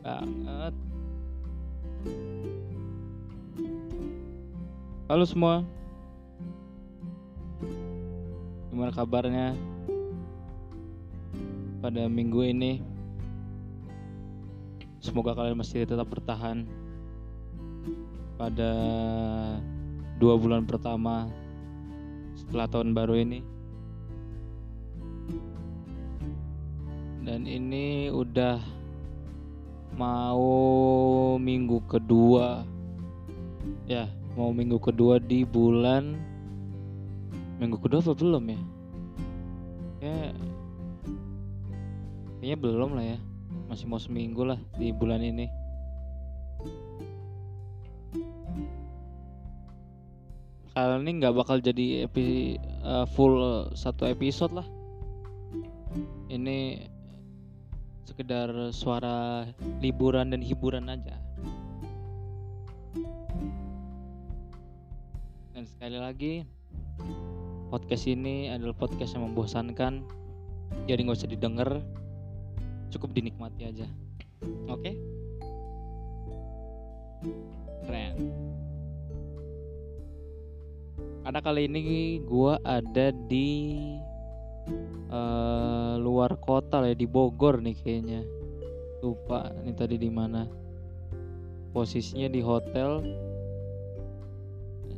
banget. Halo semua. Gimana kabarnya? Pada minggu ini Semoga kalian masih tetap bertahan Pada dua bulan pertama Setelah tahun baru ini Dan ini udah mau minggu kedua. Ya mau minggu kedua di bulan minggu kedua apa belum ya? Ya kayaknya belum lah ya. Masih mau seminggu lah di bulan ini. Kali ini nggak bakal jadi epi, uh, full satu episode lah. Ini sekedar suara liburan dan hiburan aja. Dan sekali lagi, podcast ini adalah podcast yang membosankan, jadi nggak usah didengar, cukup dinikmati aja. Oke? Okay? Keren. Karena kali ini gue ada di uh, luar kota lah ya di Bogor nih kayaknya. Lupa ini tadi di mana. Posisinya di hotel.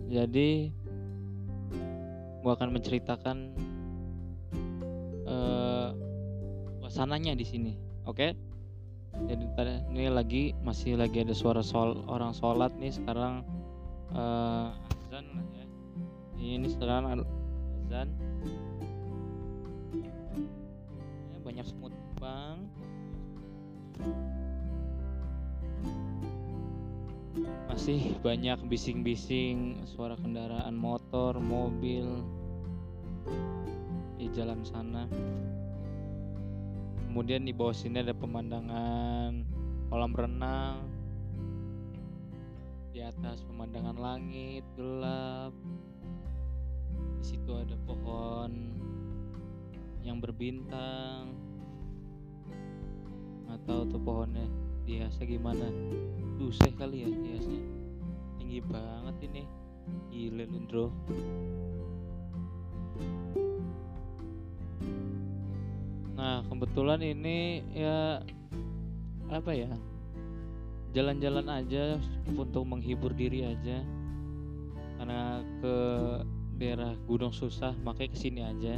Jadi gua akan menceritakan uh, suasananya di sini oke? Okay? jadi tadi ini lagi masih lagi ada suara sol orang sholat nih sekarang uh, azan lah ya. Ini sekarang azan banyak semut bang. Masih banyak bising-bising suara kendaraan motor mobil di jalan sana. Kemudian di bawah sini ada pemandangan kolam renang. Di atas pemandangan langit gelap. Di situ ada pohon yang berbintang atau tuh pohonnya dihiasnya gimana? Susah kali ya dihiasnya. Tinggi banget ini. Gile lundro nah kebetulan ini ya apa ya jalan-jalan aja untuk menghibur diri aja. Karena ke daerah Gunung Susah makanya ke sini aja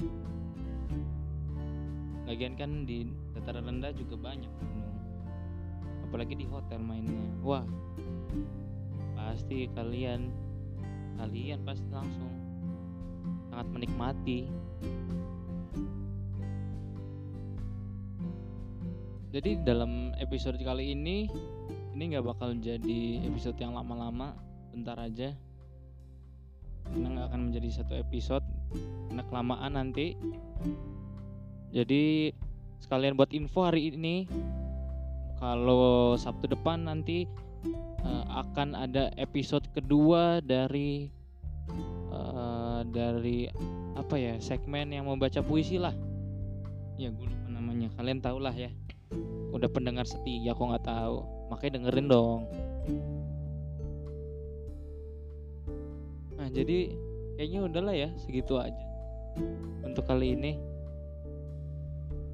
lagian kan di dataran rendah juga banyak gunung. Apalagi di hotel mainnya. Wah pasti kalian kalian pasti langsung sangat menikmati. Jadi dalam episode kali ini ini nggak bakal jadi episode yang lama-lama. Bentar aja. Karena nggak akan menjadi satu episode. Karena kelamaan nanti jadi sekalian buat info hari ini kalau Sabtu depan nanti uh, akan ada episode kedua dari uh, dari apa ya segmen yang membaca puisi lah. Ya gue lupa namanya. Kalian tau lah ya. Udah pendengar setia kok nggak tahu. Makanya dengerin dong. Nah jadi kayaknya udahlah ya segitu aja untuk kali ini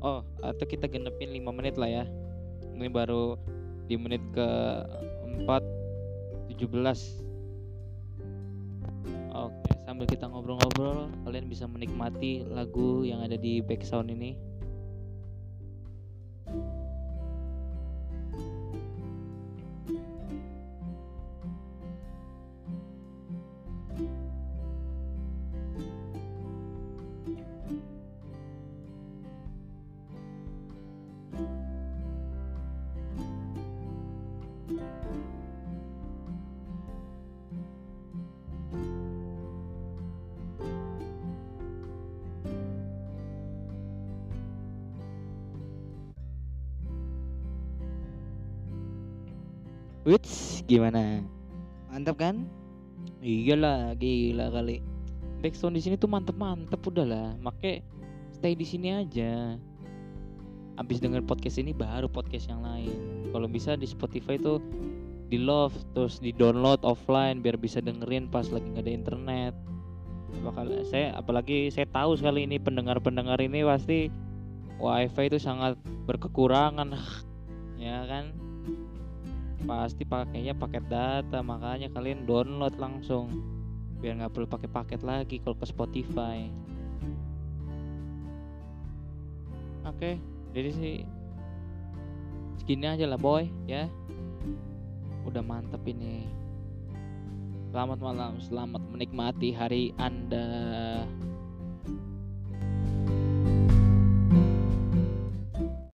oh atau kita genepin 5 menit lah ya ini baru di menit ke 4 17 Oke, sambil kita ngobrol-ngobrol, kalian bisa menikmati lagu yang ada di background ini. Wits, gimana? Mantap kan? Iyalah, gila kali. Backsound di sini tuh mantep-mantep udahlah. Make stay di sini aja. habis denger podcast ini baru podcast yang lain kalau bisa di Spotify tuh di love terus di download offline biar bisa dengerin pas lagi nggak ada internet bakal saya apalagi saya tahu sekali ini pendengar-pendengar ini pasti wifi itu sangat berkekurangan ya kan pasti pakainya paket data makanya kalian download langsung. Biar nggak perlu pakai paket lagi kalau ke Spotify. Oke jadi sih segini aja lah boy ya. Udah mantep ini. Selamat malam selamat menikmati hari anda